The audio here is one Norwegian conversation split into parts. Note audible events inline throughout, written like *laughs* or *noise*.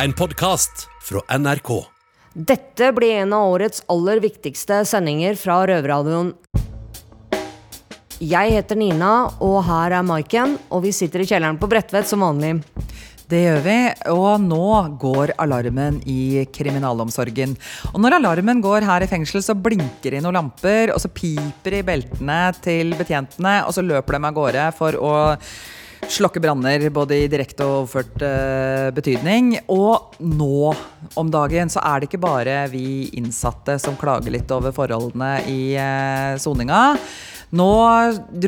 En podkast fra NRK. Dette blir en av årets aller viktigste sendinger fra Røverradioen. Jeg heter Nina, og her er Maiken, og vi sitter i kjelleren på Bredtvet som vanlig. Det gjør vi, og nå går alarmen i kriminalomsorgen. Og når alarmen går her i fengsel, så blinker det i noen lamper, og så piper det i beltene til betjentene, og så løper de av gårde for å slokke branner, både i direkte og overført uh, betydning. Og nå om dagen så er det ikke bare vi innsatte som klager litt over forholdene i uh, soninga. Nå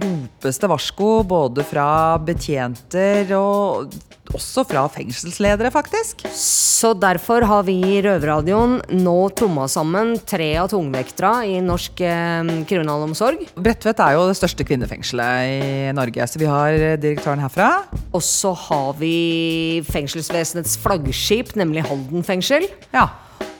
ropes det varsko både fra betjenter og også fra fengselsledere, faktisk. Så derfor har vi i Røverradioen nå tromma sammen tre av tungvekterne i norsk eh, kriminalomsorg. Bredtvet er jo det største kvinnefengselet i Norge, så vi har direktøren herfra. Og så har vi fengselsvesenets flaggskip, nemlig Halden fengsel. Ja.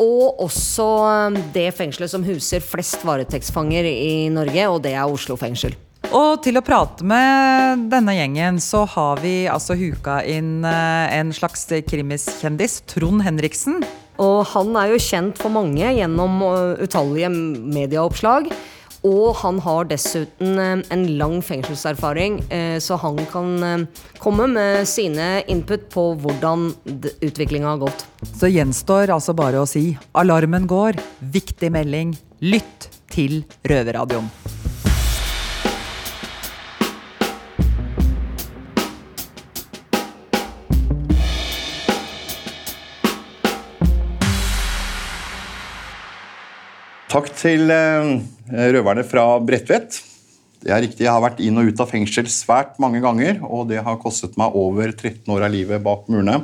Og også um, det fengselet som huser flest varetektsfanger i Norge, og det er Oslo fengsel. Og til å prate med denne gjengen, så har vi altså huka inn eh, en slags krimiskjendis, Trond Henriksen. Og han er jo kjent for mange gjennom uh, utallige medieoppslag. Og han har dessuten eh, en lang fengselserfaring, eh, så han kan eh, komme med sine input på hvordan utviklinga har gått. Så gjenstår altså bare å si alarmen går, viktig melding, lytt til Røverradioen. Takk til eh, røverne fra Bredtvet. Det er riktig, Jeg har vært inn og ut av fengsel svært mange ganger, og det har kostet meg over 13 år av livet bak murene.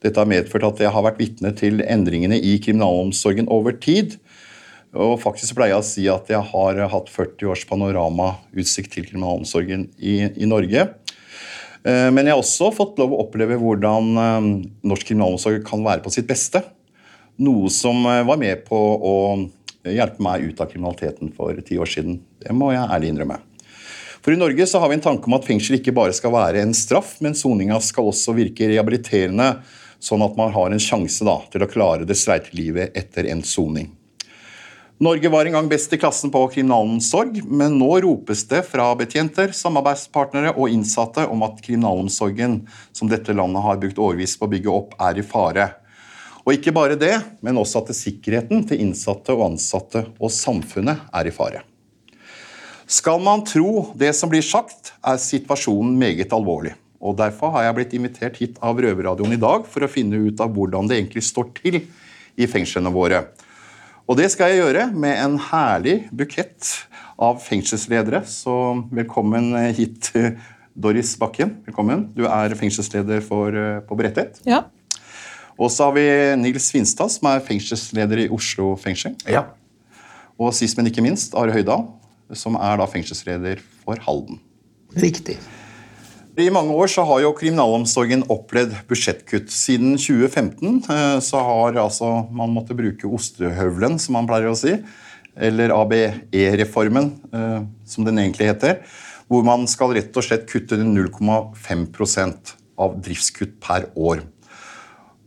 Dette har medført at jeg har vært vitne til endringene i kriminalomsorgen over tid. Og faktisk pleier jeg å si at jeg har hatt 40 års panoramautsikt til kriminalomsorgen i, i Norge. Eh, men jeg har også fått lov å oppleve hvordan eh, norsk kriminalomsorg kan være på sitt beste. Noe som var med på å hjelpe meg ut av kriminaliteten for ti år siden. Det må jeg ærlig innrømme. For I Norge så har vi en tanke om at fengsel ikke bare skal være en straff, men soninga skal også virke rehabiliterende, sånn at man har en sjanse da, til å klare det streite livet etter en soning. Norge var en gang best i klassen på kriminalomsorg, men nå ropes det fra betjenter, samarbeidspartnere og innsatte om at kriminalomsorgen som dette landet har brukt årevis på å bygge opp, er i fare. Og ikke bare det, men også at sikkerheten til innsatte og ansatte og samfunnet er i fare. Skal man tro det som blir sagt, er situasjonen meget alvorlig. Og Derfor har jeg blitt invitert hit av Røverradioen i dag for å finne ut av hvordan det egentlig står til i fengslene våre. Og det skal jeg gjøre med en herlig bukett av fengselsledere. Så velkommen hit, Doris Bakken. Velkommen. Du er fengselsleder for, på Bredtvet. Ja. Og så har vi Nils Finstad, som er fengselsleder i Oslo fengsel. Ja. Og sist, men ikke minst, Are Høydahl, som er da fengselsleder for Halden. Riktig. I mange år så har jo kriminalomsorgen opplevd budsjettkutt. Siden 2015 eh, så har altså man måttet bruke ostehøvelen, som man pleier å si, eller ABE-reformen, eh, som den egentlig heter, hvor man skal rett og slett kutte 0,5% av driftskutt per år.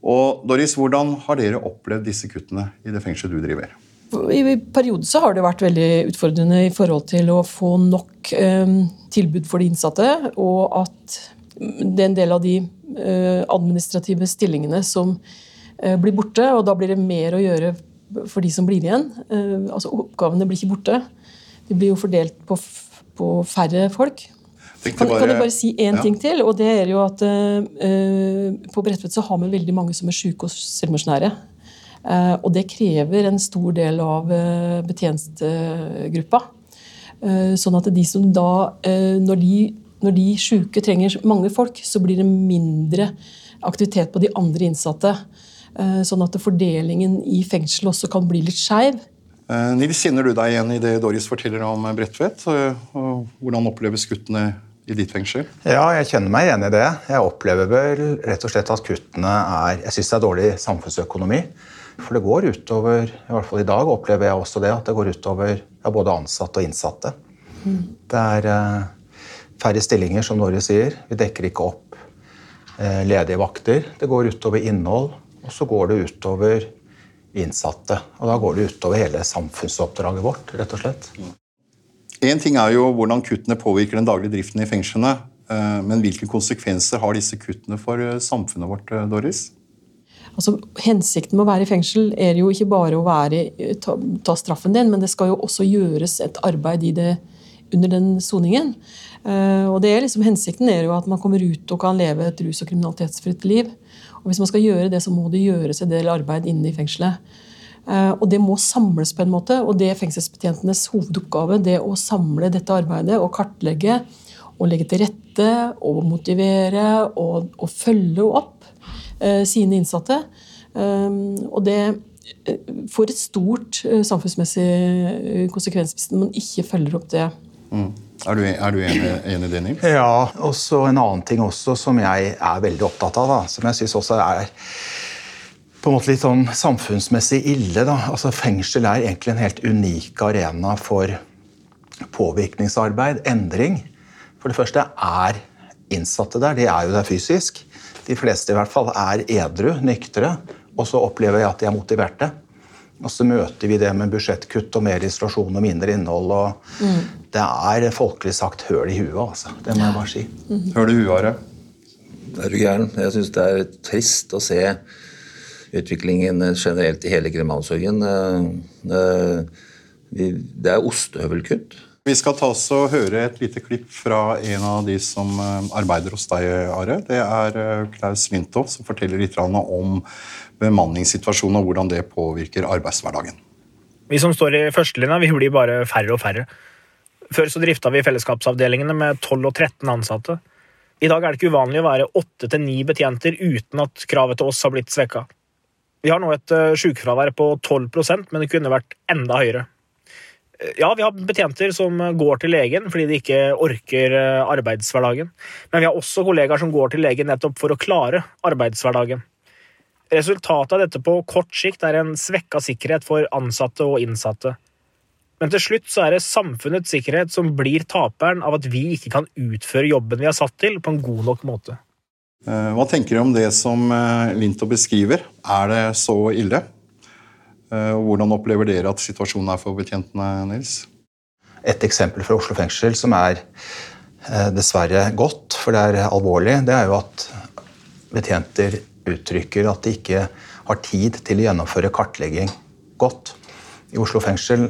Og Doris, Hvordan har dere opplevd disse kuttene i det fengselet du driver? I perioder har det vært veldig utfordrende i forhold til å få nok eh, tilbud for de innsatte, og at det er en del av de eh, administrative stillingene som eh, blir borte, og da blir det mer å gjøre for de som blir igjen. Eh, altså Oppgavene blir ikke borte. De blir jo fordelt på, på færre folk. Kan, bare, kan, jeg bare si én ja. ting til? og det er jo at uh, På Bredtvet så har vi veldig mange som er syke og selvmordsnære. Uh, og det krever en stor del av uh, betjenestegruppa. Sånn at de som da Når de, når de syke trenger mange folk, så blir det mindre aktivitet på de andre innsatte. Sånn at fordelingen i fengsel også kan bli litt skeiv. Nils, kjenner du deg igjen i det Doris forteller om Bredtvet? Hvordan oppleves kuttene i ditt fengsel? Ja, jeg kjenner meg igjen i det. Jeg opplever vel rett og slett at kuttene er Jeg syns det er dårlig samfunnsøkonomi. For det går utover I hvert fall i dag opplever jeg også det, at det går utover ja, både ansatte og innsatte. Mm. Det er eh, færre stillinger, som Norge sier. Vi dekker ikke opp eh, ledige vakter, det går utover innhold, og så går det utover innsatte. Og da går det utover hele samfunnsoppdraget vårt, rett og slett. En ting er jo hvordan kuttene påvirker den daglige driften i fengslene. eh, Men hvilke konsekvenser har disse kuttene for eh, samfunnet vårt, eh, Doris? Altså, hensikten med å være i fengsel er jo ikke bare å være, ta, ta straffen din, men det skal jo også gjøres et arbeid i det under den soningen. Og det er liksom, Hensikten er jo at man kommer ut og kan leve et rus- og kriminalitetsfritt liv. Og Hvis man skal gjøre det, så må det gjøres en del arbeid inne i fengselet. Eh, og det må samles på en måte, og det er fengselsbetjentenes hovedoppgave. Det å samle dette arbeidet og kartlegge og legge til rette og motivere og, og følge opp eh, sine innsatte. Um, og det eh, får et stort samfunnsmessig konsekvens hvis man ikke følger opp det. Mm. Er du, er du enig, enig i det, Nils? Ja, og så en annen ting også som jeg er veldig opptatt av, da, som jeg syns også er på en måte litt sånn samfunnsmessig ille. da. Altså Fengsel er egentlig en helt unik arena for påvirkningsarbeid, endring. For det første er innsatte der. De er jo der fysisk. De fleste i hvert fall er edru, nyktre. Og så opplever jeg at de er motiverte. Og så møter vi det med budsjettkutt og mer isolasjon og mindre innhold. og Det er folkelig sagt høl i huet, altså. Det må jeg bare si. Hører du det Er du gæren? Jeg syns det er trist å se utviklingen generelt i hele kriminalomsorgen. Eh, eh, vi- Det er ostehøvelkutt. Vi skal ta oss og høre et lite klipp fra en av de som eh, arbeider hos deg, Are. Det er eh, Klaus Lintoff som forteller litt om bemanningssituasjonen og hvordan det påvirker arbeidshverdagen. Vi som står i førstelinja, vi blir bare færre og færre. Før så drifta vi fellesskapsavdelingene med 12 og 13 ansatte. I dag er det ikke uvanlig å være 8 til 9 betjenter uten at kravet til oss har blitt svekka. Vi har nå et uh, sykefravær på 12% men det kunne vært enda høyere. Eh, Ja, vi har betjenter som eh, går til legen fordi de ikke orker eh, arbeidshverdagen. Men vi har også kollegaer som går til legen nettopp for å klare arbeidshverdagen. Resultatet av dette på kort sikt er en svekka sikkerhet for ansatte og innsatte. Men til slutt så er det samfunnets sikkerhet som blir taperen av at vi ikke kan utføre jobben vi er satt til, på en god nok måte. Eh, Hva tenker du om det som Linto beskriver? Er det så ille? Eh, Hvordan opplever dere at situasjonen er for betjentene, Nils? Et eksempel fra Oslo fengsel som er eh, dessverre godt, for det er alvorlig, det er jo at betjenter uttrykker at de ikke har tid til å gjennomføre kartlegging godt. I Oslo fengsel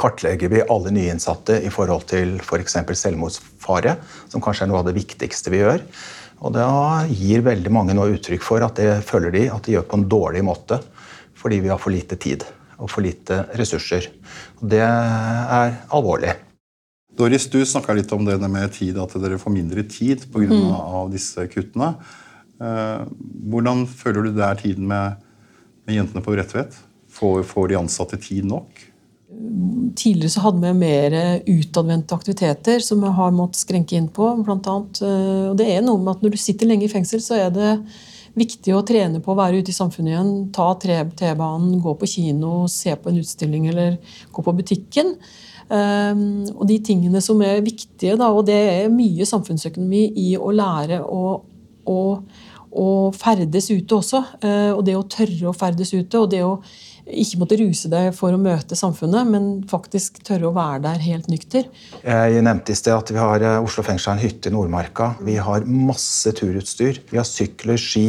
kartlegger vi alle nye innsatte i forhold til f.eks. For selvmordsfare, som kanskje er noe av det viktigste vi gjør. Og da gir veldig mange nå uttrykk for at det føler de at de gjør på en dårlig måte fordi vi har for lite tid og for lite ressurser. Og det er alvorlig. Doris, du snakka litt om det med tid, at dere får mindre tid pga. Mm. av disse kuttene. Eh, Hvordan føler du det er tiden med, med jentene på Bredtvet? Får, får de ansatte tid nok? Tidligere så hadde vi mer utadvendte aktiviteter som vi har måttet skrenke inn på. Blant annet. Eh, Og det er noe med at når du sitter lenge i fengsel, så er det viktig å trene på å være ute i samfunnet igjen. Ta T-banen, gå på kino, se på en utstilling eller gå på butikken. Um, og de tingene som er viktige, da, og det er mye samfunnsøkonomi i å lære å, å, å ferdes ute også. eh, og det å tørre å ferdes ute, og det å ikke måtte ruse deg for å møte samfunnet, men faktisk tørre å være der helt nykter. Jeg nevnte i sted at vi har eh, Oslo fengsel har en hytte i Nordmarka. Vi har masse turutstyr. Vi har sykler, ski.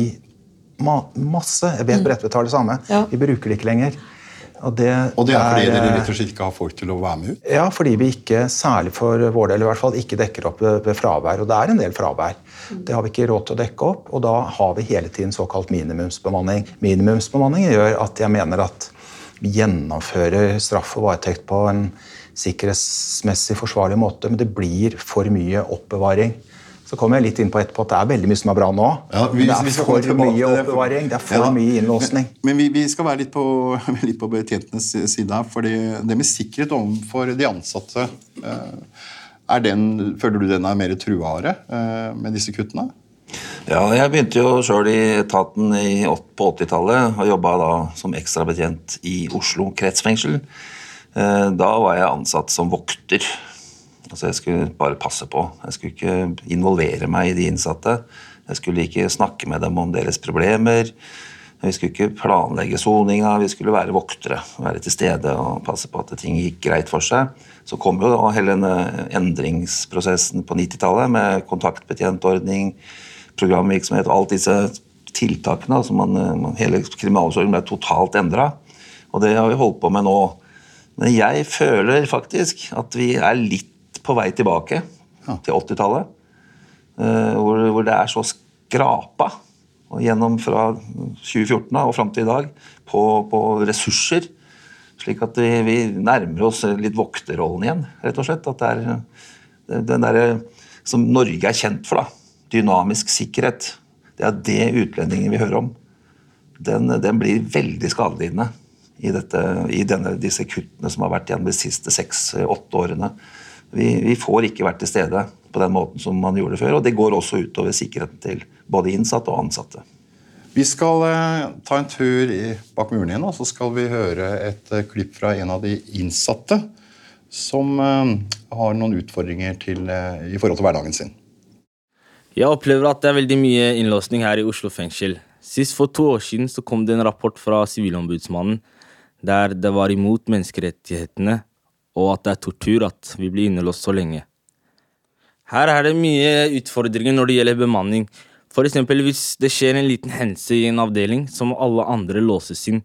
Ma masse. Jeg vet Bredtvet har det samme. Ja. Vi bruker det ikke lenger. Og det, Og det er fordi dere eh, rett og slett ikke har folk til å være med ut? Ja, fordi vi ikke, særlig for vår del i hvert fall, ikke dekker opp ved ved fravær. Og det er en del fravær. Det har vi ikke råd til å dekke opp, og da har vi hele tiden såkalt minimumsbemanning. Minimumsbemanning gjør at jeg mener at vi gjennomfører straff og varetekt på en sikkerhetsmessig forsvarlig måte, men det blir for mye oppbevaring. Så kommer jeg litt inn på etterpå at det er veldig mye som er bra nå. Ja, vi- det skal er for mye oppbevaring, det er for Ja. mye innlåsning. Men, *laughs* men vi, vi skal være litt på, *laughs* litt på betjentenes side her. For det med sikkerhet overfor de ansatte eh, er den, Føler du den er mer truare eh, med disse kuttene? Ja, jeg begynte jo sjøl i etaten i, på 80-tallet og jobba da som ekstrabetjent i Oslo kretsfengsel. Eh, Da var jeg ansatt som vokter. Altså Jeg skulle bare passe på. Jeg skulle ikke involvere meg i de innsatte. Jeg skulle ikke snakke med dem om deres problemer. Vi skulle ikke planlegge soninga, vi skulle være voktere. Være til stede og passe på at ting gikk greit for seg. Så kom jo da hele denne endringsprosessen på 90-tallet med kontaktbetjentordning, programvirksomhet og alt disse tiltakene. altså man, man, Hele kriminalomsorgen ble totalt endra. Og det har vi holdt på med nå. Men jeg føler faktisk at vi er litt på vei tilbake ja. til 80-tallet. Eh, hvor, hvor, det er så skrapa og gjennom fra 2014 og fram til i dag på, på ressurser. Slik at vi, vi, nærmer oss litt vokterrollen igjen, rett og slett. At det er den derre som Norge er kjent for, da. Dynamisk sikkerhet. Det er det utlendingen vi hører om. Den, den blir veldig skadelidende i, dette, i denne, disse kuttene som har vært gjennom de siste seks-åtte årene. Vi, vi, får ikke vært til stede på den måten som man gjorde før. Og det går også utover sikkerheten til både innsatte og ansatte. Vi skal eh, ta en tur bak muren igjen, og så skal vi høre et eh, klipp fra en av de innsatte som eh, har noen utfordringer til, i forhold til hverdagen sin. Jeg opplever at det er veldig mye innlåsning her i Oslo fengsel. Sist for to år siden så kom det en rapport fra Sivilombudsmannen der det var imot menneskerettighetene og at det er tortur at vi blir innelåst så lenge. Her er det mye utfordringer når det gjelder bemanning. For eksempel hvis det skjer en liten hendelse i en avdeling, så må alle andre låses inn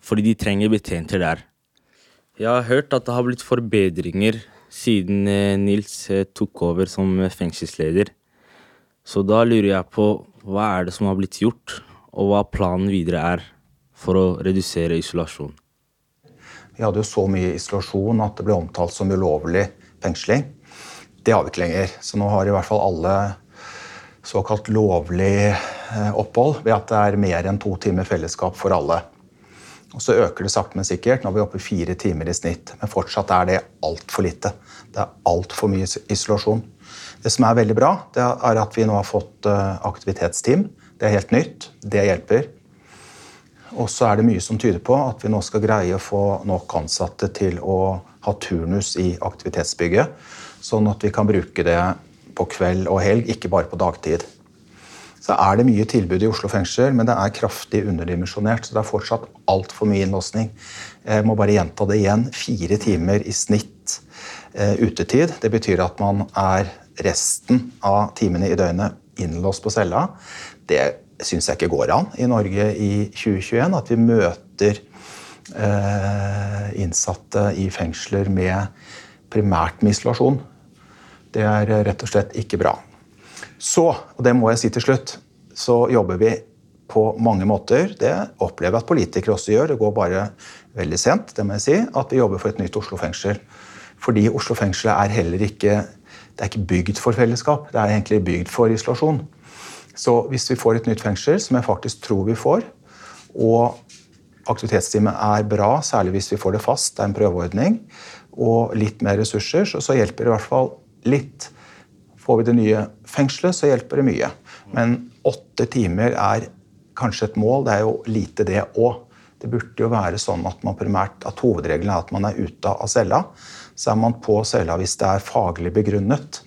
fordi de trenger betjenter der. Jeg har hørt at det har blitt forbedringer siden eh, Nils eh, tok over som fengselsleder. Så da lurer jeg på hva er det som har blitt gjort, og hva planen videre er for å redusere isolasjon. Vi hadde jo så mye isolasjon at det ble omtalt som ulovlig fengsling. Det har vi ikke lenger. Så nå har i hvert fall alle såkalt lovlig eh, opphold ved at det er mer enn to timer fellesskap for alle. Og Så øker det sakte, men sikkert. Nå er vi oppe i fire timer i snitt. Men fortsatt er det altfor lite. Det er altfor mye isolasjon. Det som er veldig bra, det er at vi nå har fått eh, aktivitetsteam. Det er helt nytt. Det hjelper. Og så er det mye som tyder på at vi nå skal greie å få nok ansatte til å ha turnus i aktivitetsbygget. Sånn at vi kan bruke det på kveld og helg, ikke bare på dagtid. Så er det mye tilbud i Oslo fengsel, men det er kraftig underdimensjonert. Så det er fortsatt altfor mye innlåsning. Jeg må bare gjenta det igjen. Fire timer i snitt eh, utetid. Det betyr at man er resten av timene i døgnet innlåst på cella. Det syns jeg ikke går an i Norge i 2021. At vi møter eh, innsatte i fengsler med primært med isolasjon. Det er rett og slett ikke bra. Så, og det må jeg si til slutt, så jobber vi på mange måter. Det opplever jeg at politikere også gjør. Det går bare veldig sent, det må jeg si, at vi jobber for et nytt Oslo fengsel. Fordi Oslo fengsel er heller ikke det er ikke bygd for fellesskap, det er egentlig bygd for isolasjon. Så hvis vi får et nytt fengsel, som jeg faktisk tror vi får, og aktivitetsteamet er bra, særlig hvis vi får det fast, det er en prøveordning, og litt mer ressurser, så, så hjelper det i hvert fall litt. Får vi det nye fengselet, så hjelper det mye. Men åtte timer er kanskje et mål. Det er jo lite, det òg. Det burde jo være sånn at man primært, at hovedregelen er at man er ute av cella. Så er man på cella hvis det er faglig begrunnet,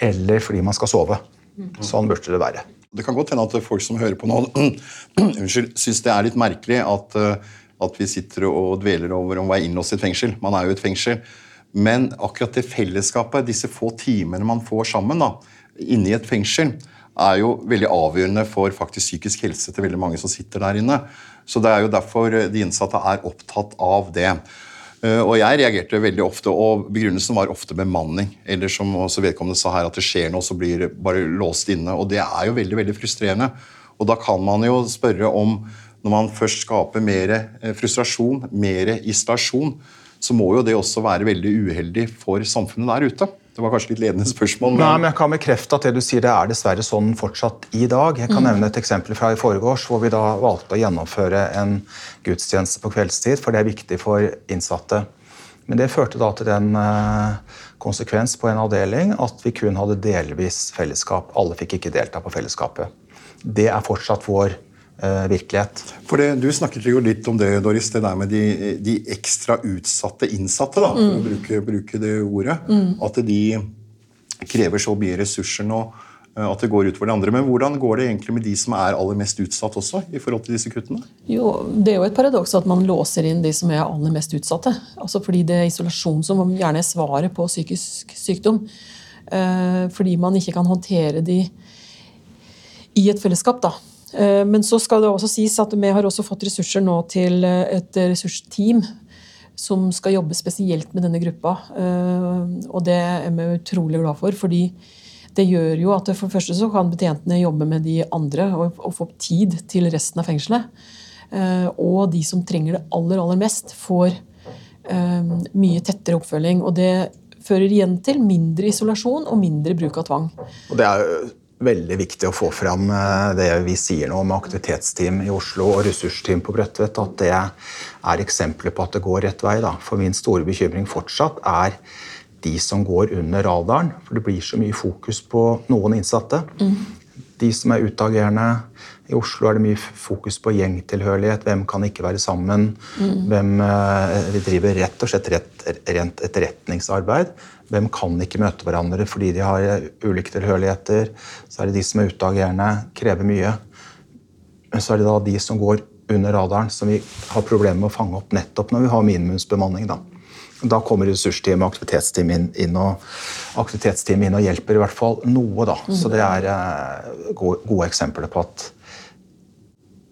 eller fordi man skal sove. Sånn burde det være. Det kan godt hende at folk som hører på nå, *clears throat* unnskyld, syns det er litt merkelig at, eh, at vi sitter og dveler over om å være innlåst i et fengsel. Man er jo et fengsel. Men akkurat det fellesskapet, disse få timene man får sammen da, i et fengsel, er jo veldig avgjørende for faktisk psykisk helse til veldig mange som sitter der inne. Så det er jo derfor de innsatte er opptatt av det. Eh, og jeg reagerte veldig ofte, og begrunnelsen var ofte bemanning. Eller som også vedkommende sa her, at det skjer noe, så blir det bare låst inne. Og det er jo veldig, veldig frustrerende. Og da kan man jo spørre om, når man først skaper mer eh, frustrasjon, mer isolasjon, så må jo det også være veldig uheldig for samfunnet der ute. Det var kanskje litt ledende spørsmål. Men... Nei, men Jeg kan bekrefte at det du sier, det er dessverre sånn fortsatt i dag. Jeg kan mm. nevne et eksempel fra i forgårs, hvor vi da valgte å gjennomføre en gudstjeneste på kveldstid, for det er viktig for innsatte. Men det førte da til den eh, konsekvens på en avdeling at vi kun hadde delvis fellesskap. Alle fikk ikke delta på fellesskapet. Det er fortsatt vår virkelighet. For det, Du snakket jo litt om det, Doris, det der med de, de ekstra utsatte innsatte. da, for å mm. bruke, bruke, det ordet. Mm. At de krever så mye ressurser nå. eh, at det går utover de andre. Men hvordan går det egentlig med de som er aller mest utsatt også, i forhold til disse kuttene? Jo, Det er jo et paradoks at man låser inn de som er aller mest utsatte. Altså fordi det er isolasjon som gjerne er svaret på psykisk sykdom. Eh, fordi man ikke kan håndtere de i et fellesskap. da. Eh, men så skal det også sies at vi har også fått ressurser nå til eh, et ressursteam som skal jobbe spesielt med denne gruppa. Eh, og det er vi utrolig glad for, fordi det gjør jo at for det første så kan betjentene jobbe med de andre og, få tid til resten av fengselet. Og de som trenger det aller, aller mest, får mye tettere oppfølging. Og det fører igjen til mindre isolasjon og mindre bruk av tvang. Og det er veldig viktig å få fram eh, det vi sier nå om aktivitetsteam i Oslo og ressursteam på Bredtvet, at det er eksempler på at det går rett vei. Da. For min store bekymring fortsatt er de som går under radaren. For det blir så mye fokus på noen innsatte. Mm. De som er utagerende. I Oslo er det mye fokus på gjengtilhørighet. Hvem kan ikke være sammen? Mm. Hvem, eh, vi driver rett og slett rett, rent etterretningsarbeid. Hvem kan ikke møte hverandre fordi de har eh, ulike tilhørigheter? Så er det de som er utagerende, krever mye. Men så er det da de som går under radaren, som vi har problemer med å fange opp nettopp når vi har minimumsbemanning. Da, da kommer ressursteam og aktivitetsteam inn, inn, og, aktivitetsteam inn og hjelper i hvert fall noe. Da. Så det er eh, gode, gode eksempler på at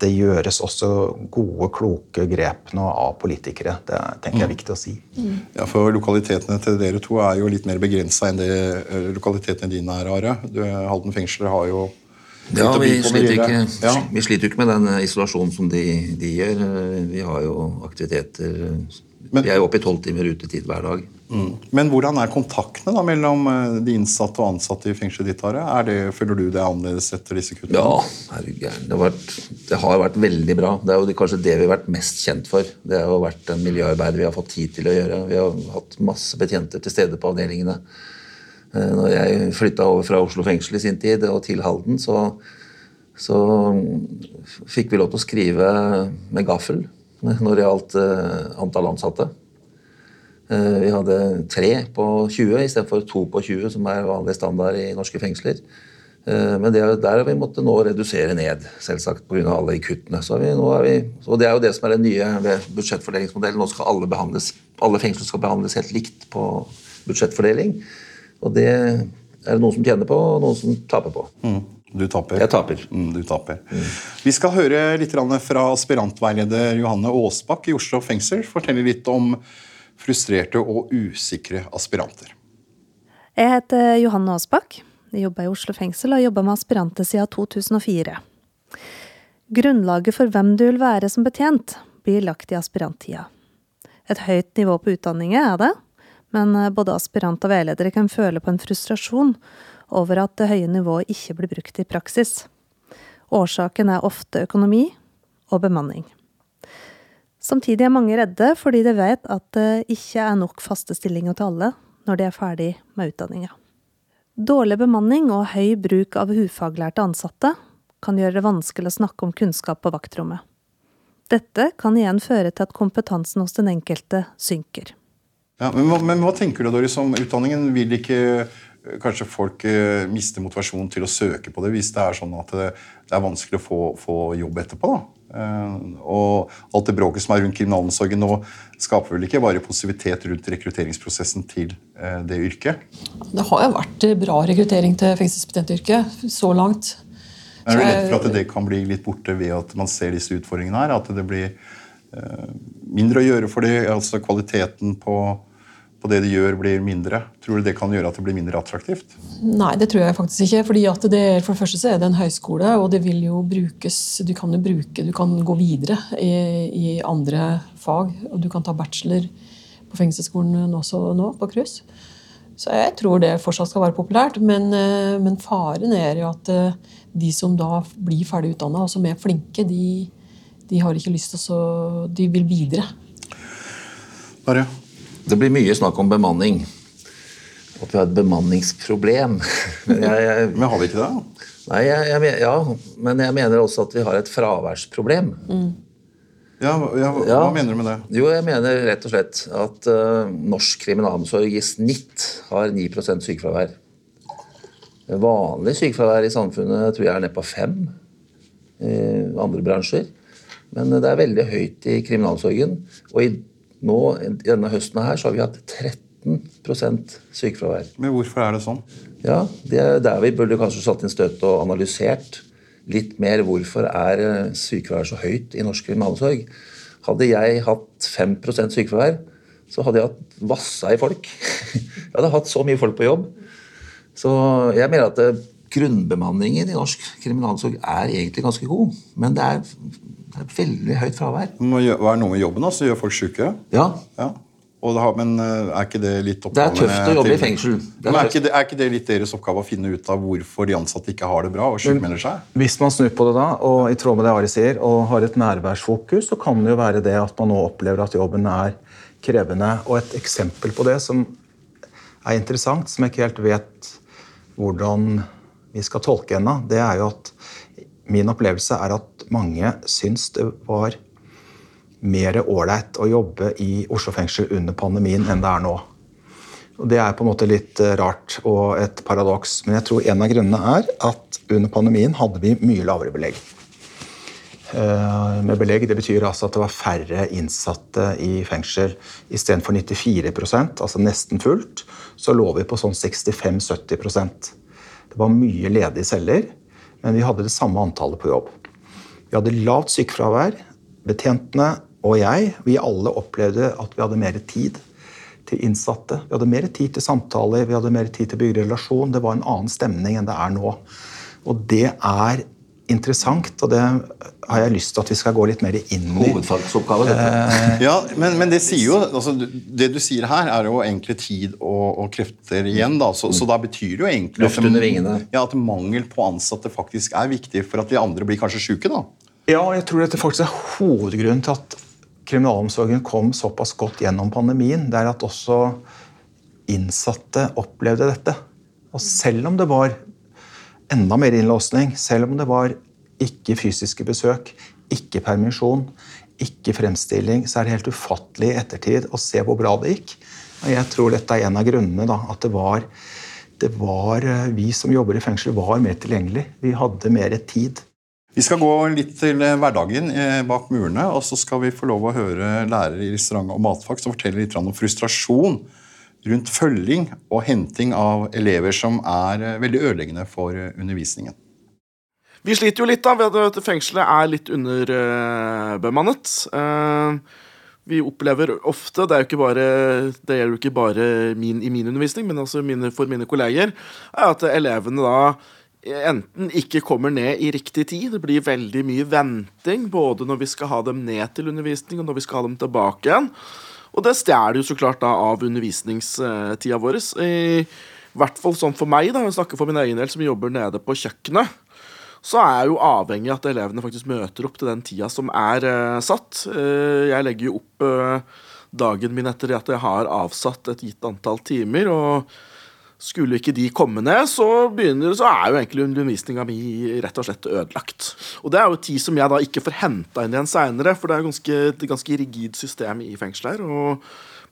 det gjøres også gode, kloke grep nå av politikere. Det tenker jeg er viktig å si. Mm. Ja, for Lokalitetene til dere to er jo litt mer begrensa enn det eh, lokalitetene dine er, Are. Halden fengsel har jo ja, vi sliter, ikke, ja. vi sliter ikke med den isolasjonen som de, de, gjør. Vi har jo aktiviteter Men, Vi er jo oppe i tolv timer utetid hver dag. Mm. Men hvordan er kontaktene da, mellom eh, de innsatte og ansatte i fengselet ditt? Er det, føler du det er annerledes etter disse kuttene? Ja, det har, vært, det har vært veldig bra. Det er jo kanskje det vi har vært mest kjent for. Det har jo vært den miljøarbeidet vi har fått tid til å gjøre. Vi har hatt masse betjenter til stede på avdelingene. Eh, når jeg flytta over fra Oslo fengsel i sin tid og til Halden, så, så fikk vi lov til å skrive med gaffel når det gjaldt eh, antall ansatte. Eh, vi hadde tre på 20 istedenfor to på 20, som er vanlig standard i norske fengsler. Men det, der har vi måttet nå redusere ned, selvsagt pga. alle kuttene. Så vi, vi, og Det er jo det som er det nye ved budsjettfordelingsmodellen. Nå skal alle, alle fengsler skal behandles helt likt på budsjettfordeling. Og det er det noen som tjener på, og noen som taper på. Mm. Du taper. Jeg taper. Mm, du taper. Mm. Vi skal høre litt fra aspirantveileder Johanne Aasbakk i Oslo fengsel fortelle litt om frustrerte og usikre aspiranter. Jeg heter Johanne Aasbakk. Jeg jobber i Oslo fengsel og har jobba med aspiranter siden 2004. Grunnlaget for hvem du vil være som betjent, blir lagt i aspiranttida. Et høyt nivå på utdanningen er det, men både aspirant og veiledere kan føle på en frustrasjon over at det høye nivået ikke blir brukt i praksis. Årsaken er ofte økonomi og bemanning. Samtidig er mange redde fordi de vet at det ikke er nok faste stillinger til alle når de er ferdig med utdanninga. Dårlig bemanning og høy bruk av ufaglærte ansatte kan gjøre det vanskelig å snakke om kunnskap på vaktrommet. Dette kan igjen føre til at kompetansen hos den enkelte synker. Ja, men, men, hva tenker du, Doris, om utdanningen? Vil ikke eh, kanskje folk eh, miste motivasjonen til å søke på det hvis det er sånn at det, det er vanskelig å få, få jobb etterpå? Eh, og alt det bråket som er rundt kriminalomsorgen nå, skaper vel ikke bare positivitet rundt rekrutteringsprosessen til eh, det yrket? Det har jo vært bra rekruttering til fengselsbetjentyrket så langt. Er du redd for at det kan bli litt borte ved at man ser disse utfordringene her? At det blir mindre å gjøre for dem. altså kvaliteten på på det de gjør, blir mindre? Tror du det kan gjøre at det blir mindre attraktivt? Nei, det tror jeg faktisk ikke. fordi det, For det første så er det en høyskole, og det vil jo brukes Du kan jo bruke, du kan gå videre i, i andre fag. Og du kan ta bachelor på fengselsskolen også nå, på KRUS. Så jeg tror det fortsatt skal være populært. Men, eh, men faren er jo at eh, de som da blir ferdig utdanna, og som er flinke, de, de har ikke lyst til å De vil videre. Bare. Det blir mye snakk om bemanning. At vi har et bemanningsproblem. *laughs* Men, jeg, jeg, men har vi ikke det? Nei, jeg, ja, men jeg mener også at vi har et fraværsproblem. Mm. Ja, ja, hva ja, mener du med det? Jo, Jeg mener rett og slett at uh, norsk kriminalomsorg i snitt har 9% sykefravær. Vanlig sykefravær i samfunnet tror jeg er nede på 5 i andre bransjer. Men det er veldig høyt i kriminalomsorgen. Og i, nå, i denne høsten her så har vi hatt 13% sykefravær. Men hvorfor er det sånn? Ja, det er der vi burde kanskje satt inn støtet og analysert litt mer hvorfor er eh, sykefravær så høyt i norsk kriminalomsorg. Hadde jeg hatt 5% sykefravær, så hadde jeg hatt vassa i folk. *laughs* Jeg hadde hatt så mye folk på jobb. Så jeg mener at eh, grunnbemanningen i norsk kriminalomsorg er egentlig ganske god. Men det er, det er veldig høyt fravær. Hva er noe med jobben som gjør folk syke. Ja, Ja. Og det har, men eh, er ikke det litt Det er tøft å jobbe i fengsel. Det er Men er ikke, det, er ikke det litt deres oppgave å finne ut av hvorfor de ansatte ikke har det bra og sykemelder seg? Hvis man snur på det da, og i tråd med det Ari sier, og har et nærværsfokus, så kan det jo være det at man nå opplever at jobben er krevende. Og et eksempel på det som er interessant, som jeg ikke helt vet hvordan vi skal tolke ennå, det er jo at min opplevelse er at mange syns det var mer ålreit å jobbe i Oslo fengsel under pandemien enn det er nå. Og Det er på en måte litt eh, rart og et paradoks, men jeg tror en av grunnene er at under pandemien hadde vi mye lavere belegg. Eh, Med belegg det betyr altså at det var færre innsatte i fengsel. Istedenfor 94% altså nesten fullt, så lå vi på sånn 65-70% Det var mye ledige celler, men vi hadde det samme antallet på jobb. Vi hadde lavt sykefravær. Betjentene og jeg, vi alle opplevde at vi hadde mer tid til innsatte. Vi hadde mer tid til samtaler, vi hadde mer tid til å bygge relasjon. Det var en annen stemning enn det er nå. Og det er interessant, og det har jeg lyst til at vi skal gå litt mer inn i. hovedfagsoppgave. Dette. Ja, men, men det sier jo altså, Det du sier her, er jo egentlig tid og, og krefter igjen. Da. Så, så da betyr det jo egentlig at, ja, at mangel på ansatte faktisk er viktig for at de andre blir kanskje syke. da. Ja, jeg tror dette faktisk er hovedgrunnen til at kriminalomsorgen kom såpass godt gjennom pandemien. Det er at også innsatte opplevde dette. Og selv om det var enda mer innlåsning, selv om det var ikke fysiske besøk, ikke permisjon, ikke fremstilling, så er det helt ufattelig i ettertid å se hvor bra det gikk. Og jeg tror dette er en av grunnene, da, at det var, det var eh, Vi som jobber i fengsel, var mer tilgjengelig. Vi hadde mer tid. Vi skal gå litt til eh, hverdagen eh, bak murene, og så skal vi få lov å høre lærere i restaurant- og matfag som forteller litt om frustrasjon rundt følging og henting av elever som er eh, veldig ødeleggende for undervisningen. Vi sliter jo litt da ved at fengselet er litt underbemannet. vi opplever ofte, det, bare, det gjelder jo ikke bare min, i min undervisning, men også mine, for mine kolleger, er at elevene da enten ikke kommer ned i riktig tid, det blir veldig mye venting, både når vi skal ha dem ned til undervisning og når vi skal ha dem tilbake igjen. Og det stjeler jo så klart da av undervisningstida vår. I hvert fall sånn for meg, da, jeg snakker for min egen del, som jobber nede på kjøkkenet så er jeg jo avhengig av at elevene faktisk møter opp til den tida som er uh, satt. Uh, jeg legger jo opp uh, dagen min etter at jeg har avsatt et gitt antall timer. og skulle ikke de komme ned, så, begynner, så er jo egentlig undervisninga mi rett og slett ødelagt. Og det er jo tid som jeg da ikke får henta inn igjen seinere, for det er ganske, et ganske rigid system i fengselet her. Og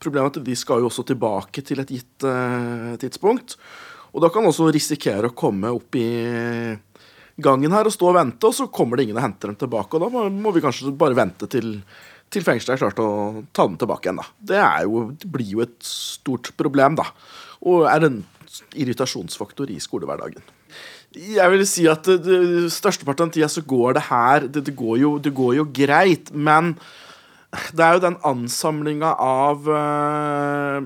problemet er at de skal jo også tilbake til et gitt uh, tidspunkt. Og da kan også risikere å komme opp i gangen her og stå og vente, og så kommer det ingen og henter dem tilbake. Og da må, må vi kanskje bare vente til, til fengselet er klart å ta dem tilbake igjen. da. Det, jo, det blir jo et stort problem, da. Og er en irritasjonsfaktor i skolehverdagen. Jeg vil si at det, det, Størsteparten av tida så går det her det, det, går jo, det går jo greit, men det er jo den ansamlinga av øh,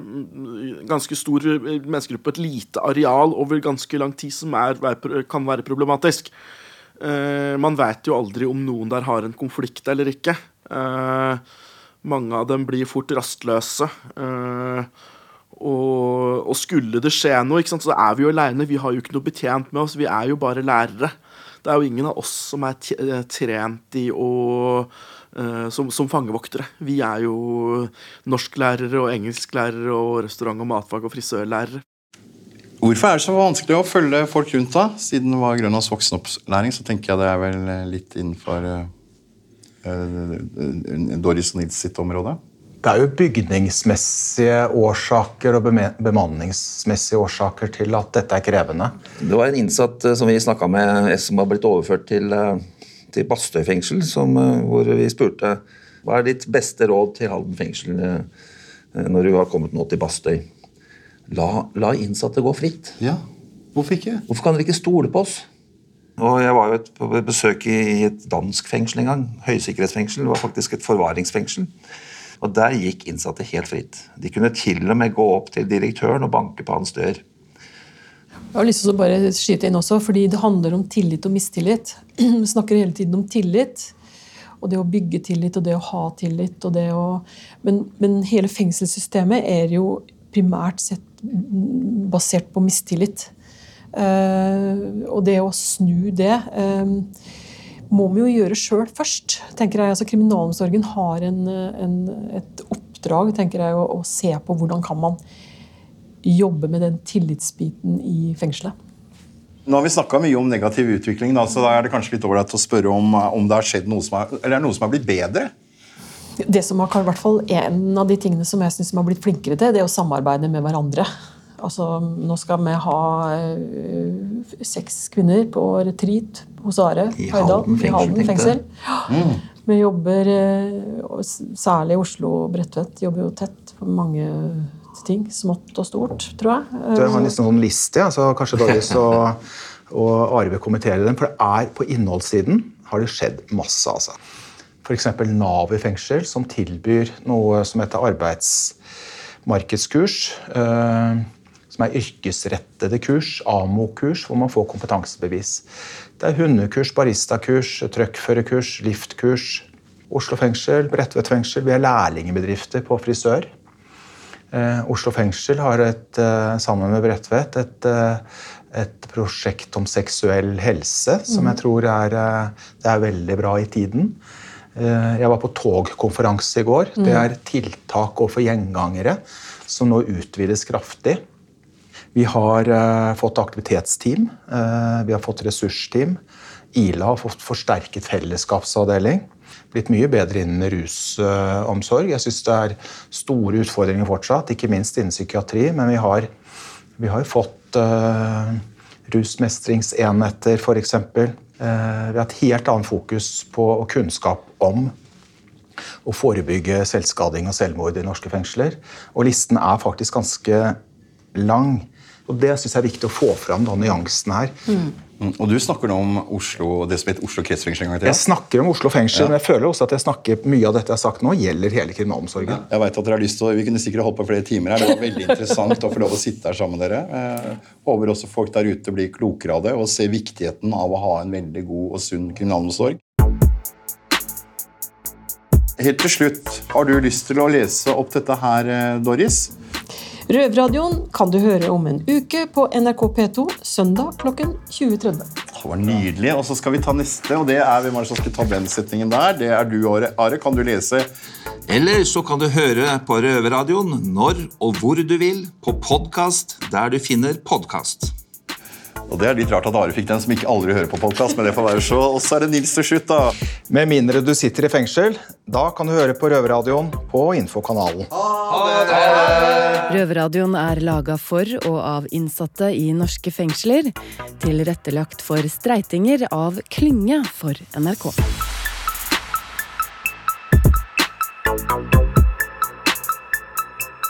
ganske stor menneskegruppe på et lite areal over ganske lang tid som er, kan være problematisk. Uh, man vet jo aldri om noen der har en konflikt eller ikke. Uh, mange av dem blir fort rastløse. Uh, og, og, skulle det skje noe, så er vi jo aleine. Vi har jo ikke noe betjent med oss. Vi er jo bare lærere. Det er jo ingen av oss som er trent i å Uh, som, som, fangevoktere. Vi er jo norsklærere og engelsklærere og restaurant- og matfag- og frisørlærere. Hvorfor er det så vanskelig å følge folk rundt, da? Siden det var Grønlands voksenopplæring, så tenker jeg det er vel litt innenfor Doris og Nils sitt område. Det er jo bygningsmessige årsaker og bemanningsmessige årsaker til at dette er krevende. Det var en innsatt eh, som vi snakka med, eh, som har blitt overført til, eh, til Bastøy fengsel, som, eh, hvor vi spurte hva er ditt beste råd til Halden fengsel eh, når du har kommet nå til Bastøy. La, la innsatte gå fritt. Ja, Hvorfor ikke? Hvorfor kan dere ikke stole på oss? Og Jeg var jo et, på besøk i et dansk fengsel en gang. Høysikkerhetsfengsel. Det var faktisk et forvaringsfengsel. Og Der gikk innsatte helt fritt. De kunne til og med gå opp til direktøren og banke på hans dør. Jeg har lyst til å bare skyte inn også, fordi det handler om tillit og mistillit. *clears throat* Vi snakker hele tiden om tillit. Og det å bygge tillit og det å ha tillit. Og det å, men, men hele fengselssystemet er jo primært sett basert på mistillit. Eh, og det å snu det eh, må vi jo gjøre sjøl først. tenker jeg. Altså, kriminalomsorgen har en, en, et oppdrag tenker jeg, å, å se på hvordan kan man jobbe med den tillitsbiten i fengselet. Nå har vi snakka mye om negativ utvikling, da, så da er det kanskje litt ålreit å spørre om, om det har skjedd noe som er, eller er noe som har blitt bedre? Det som har, i hvert fall En av de tingene som jeg synes vi har blitt flinkere til, det er å samarbeide med hverandre. Altså, nå skal vi ha uh, seks kvinner på retreat hos Are I. Halden I Halden fengsel. Ja. Vi jobber, uh, særlig Oslo og Bredtvet, jobber jo tett på mange ting. Smått og stort, tror jeg. Du har en liksom sånn liste, ja, så kanskje Doris og, og Are vil kommentere den. For det er på innholdssiden har det skjedd masse. altså. F.eks. Nav i fengsel, som tilbyr noe som heter arbeidsmarkedskurs. Eh, som er yrkesrettede kurs, AMO-kurs, hvor man får kompetansebevis. Det er hundekurs, baristakurs, truckførerkurs, liftkurs. Oslo fengsel, Bredtvet fengsel. Vi er lærlingbedrifter på frisør. Eh, Oslo fengsel har et, eh, sammen med Bredtvet et, eh, et prosjekt om seksuell helse som jeg tror er, eh, det er veldig bra i tiden. Eh, jeg var på togkonferanse i går. Det er tiltak overfor gjengangere som nå utvides kraftig. Vi har eh, fått aktivitetsteam, eh, vi har fått ressursteam. Ila har fått forsterket fellesskapsavdeling. Blitt mye bedre innen rusomsorg. Jeg syns det er store utfordringer fortsatt, ikke minst innen psykiatri. Men vi har, vi har fått uh, rusmestringsenheter, f.eks. Uh, vi har et helt annet fokus på og kunnskap om å forebygge selvskading og selvmord i norske fengsler. Og listen er faktisk ganske lang. Og Det syns jeg er viktig å få fram, da, nyansen her. Mm, Og du snakker nå om Oslo, det som heter Oslo kretsfengsel en gang til? Jeg snakker om Oslo fengsel, Ja. men jeg føler også at jeg snakker mye av dette jeg har sagt nå, gjelder hele kriminalomsorgen. Jeg vet at dere har lyst til å, Vi kunne sikkert holdt på flere timer her. Det var veldig interessant å få lov å sitte her sammen med dere. Jeg håper også folk der ute blir klokere av det og ser viktigheten av å ha en veldig god og sunn kriminalomsorg. Helt til slutt, har du lyst til å lese opp dette her, eh, Doris? Røverradioen kan du høre om en uke på NRK P2 søndag klokken 20.30. Det var nydelig. Og så skal vi ta neste, og det er hvem som skal ta den setningen der? Det er du, Are. Are, kan du lese? Eller så kan du høre på Røverradioen når og hvor du vil, på podkast der du finner podkast. Og det er litt rart at Are fikk den, som ikke aldri hører på podkast, men det får være så. Og så er det Nils til slutt, da. Med mindre du sitter i fengsel, da kan du høre på Røverradioen på Infokanalen. Røverradioen er laga for og av innsatte i norske fengsler. Tilrettelagt for streitinger av Klynge for NRK.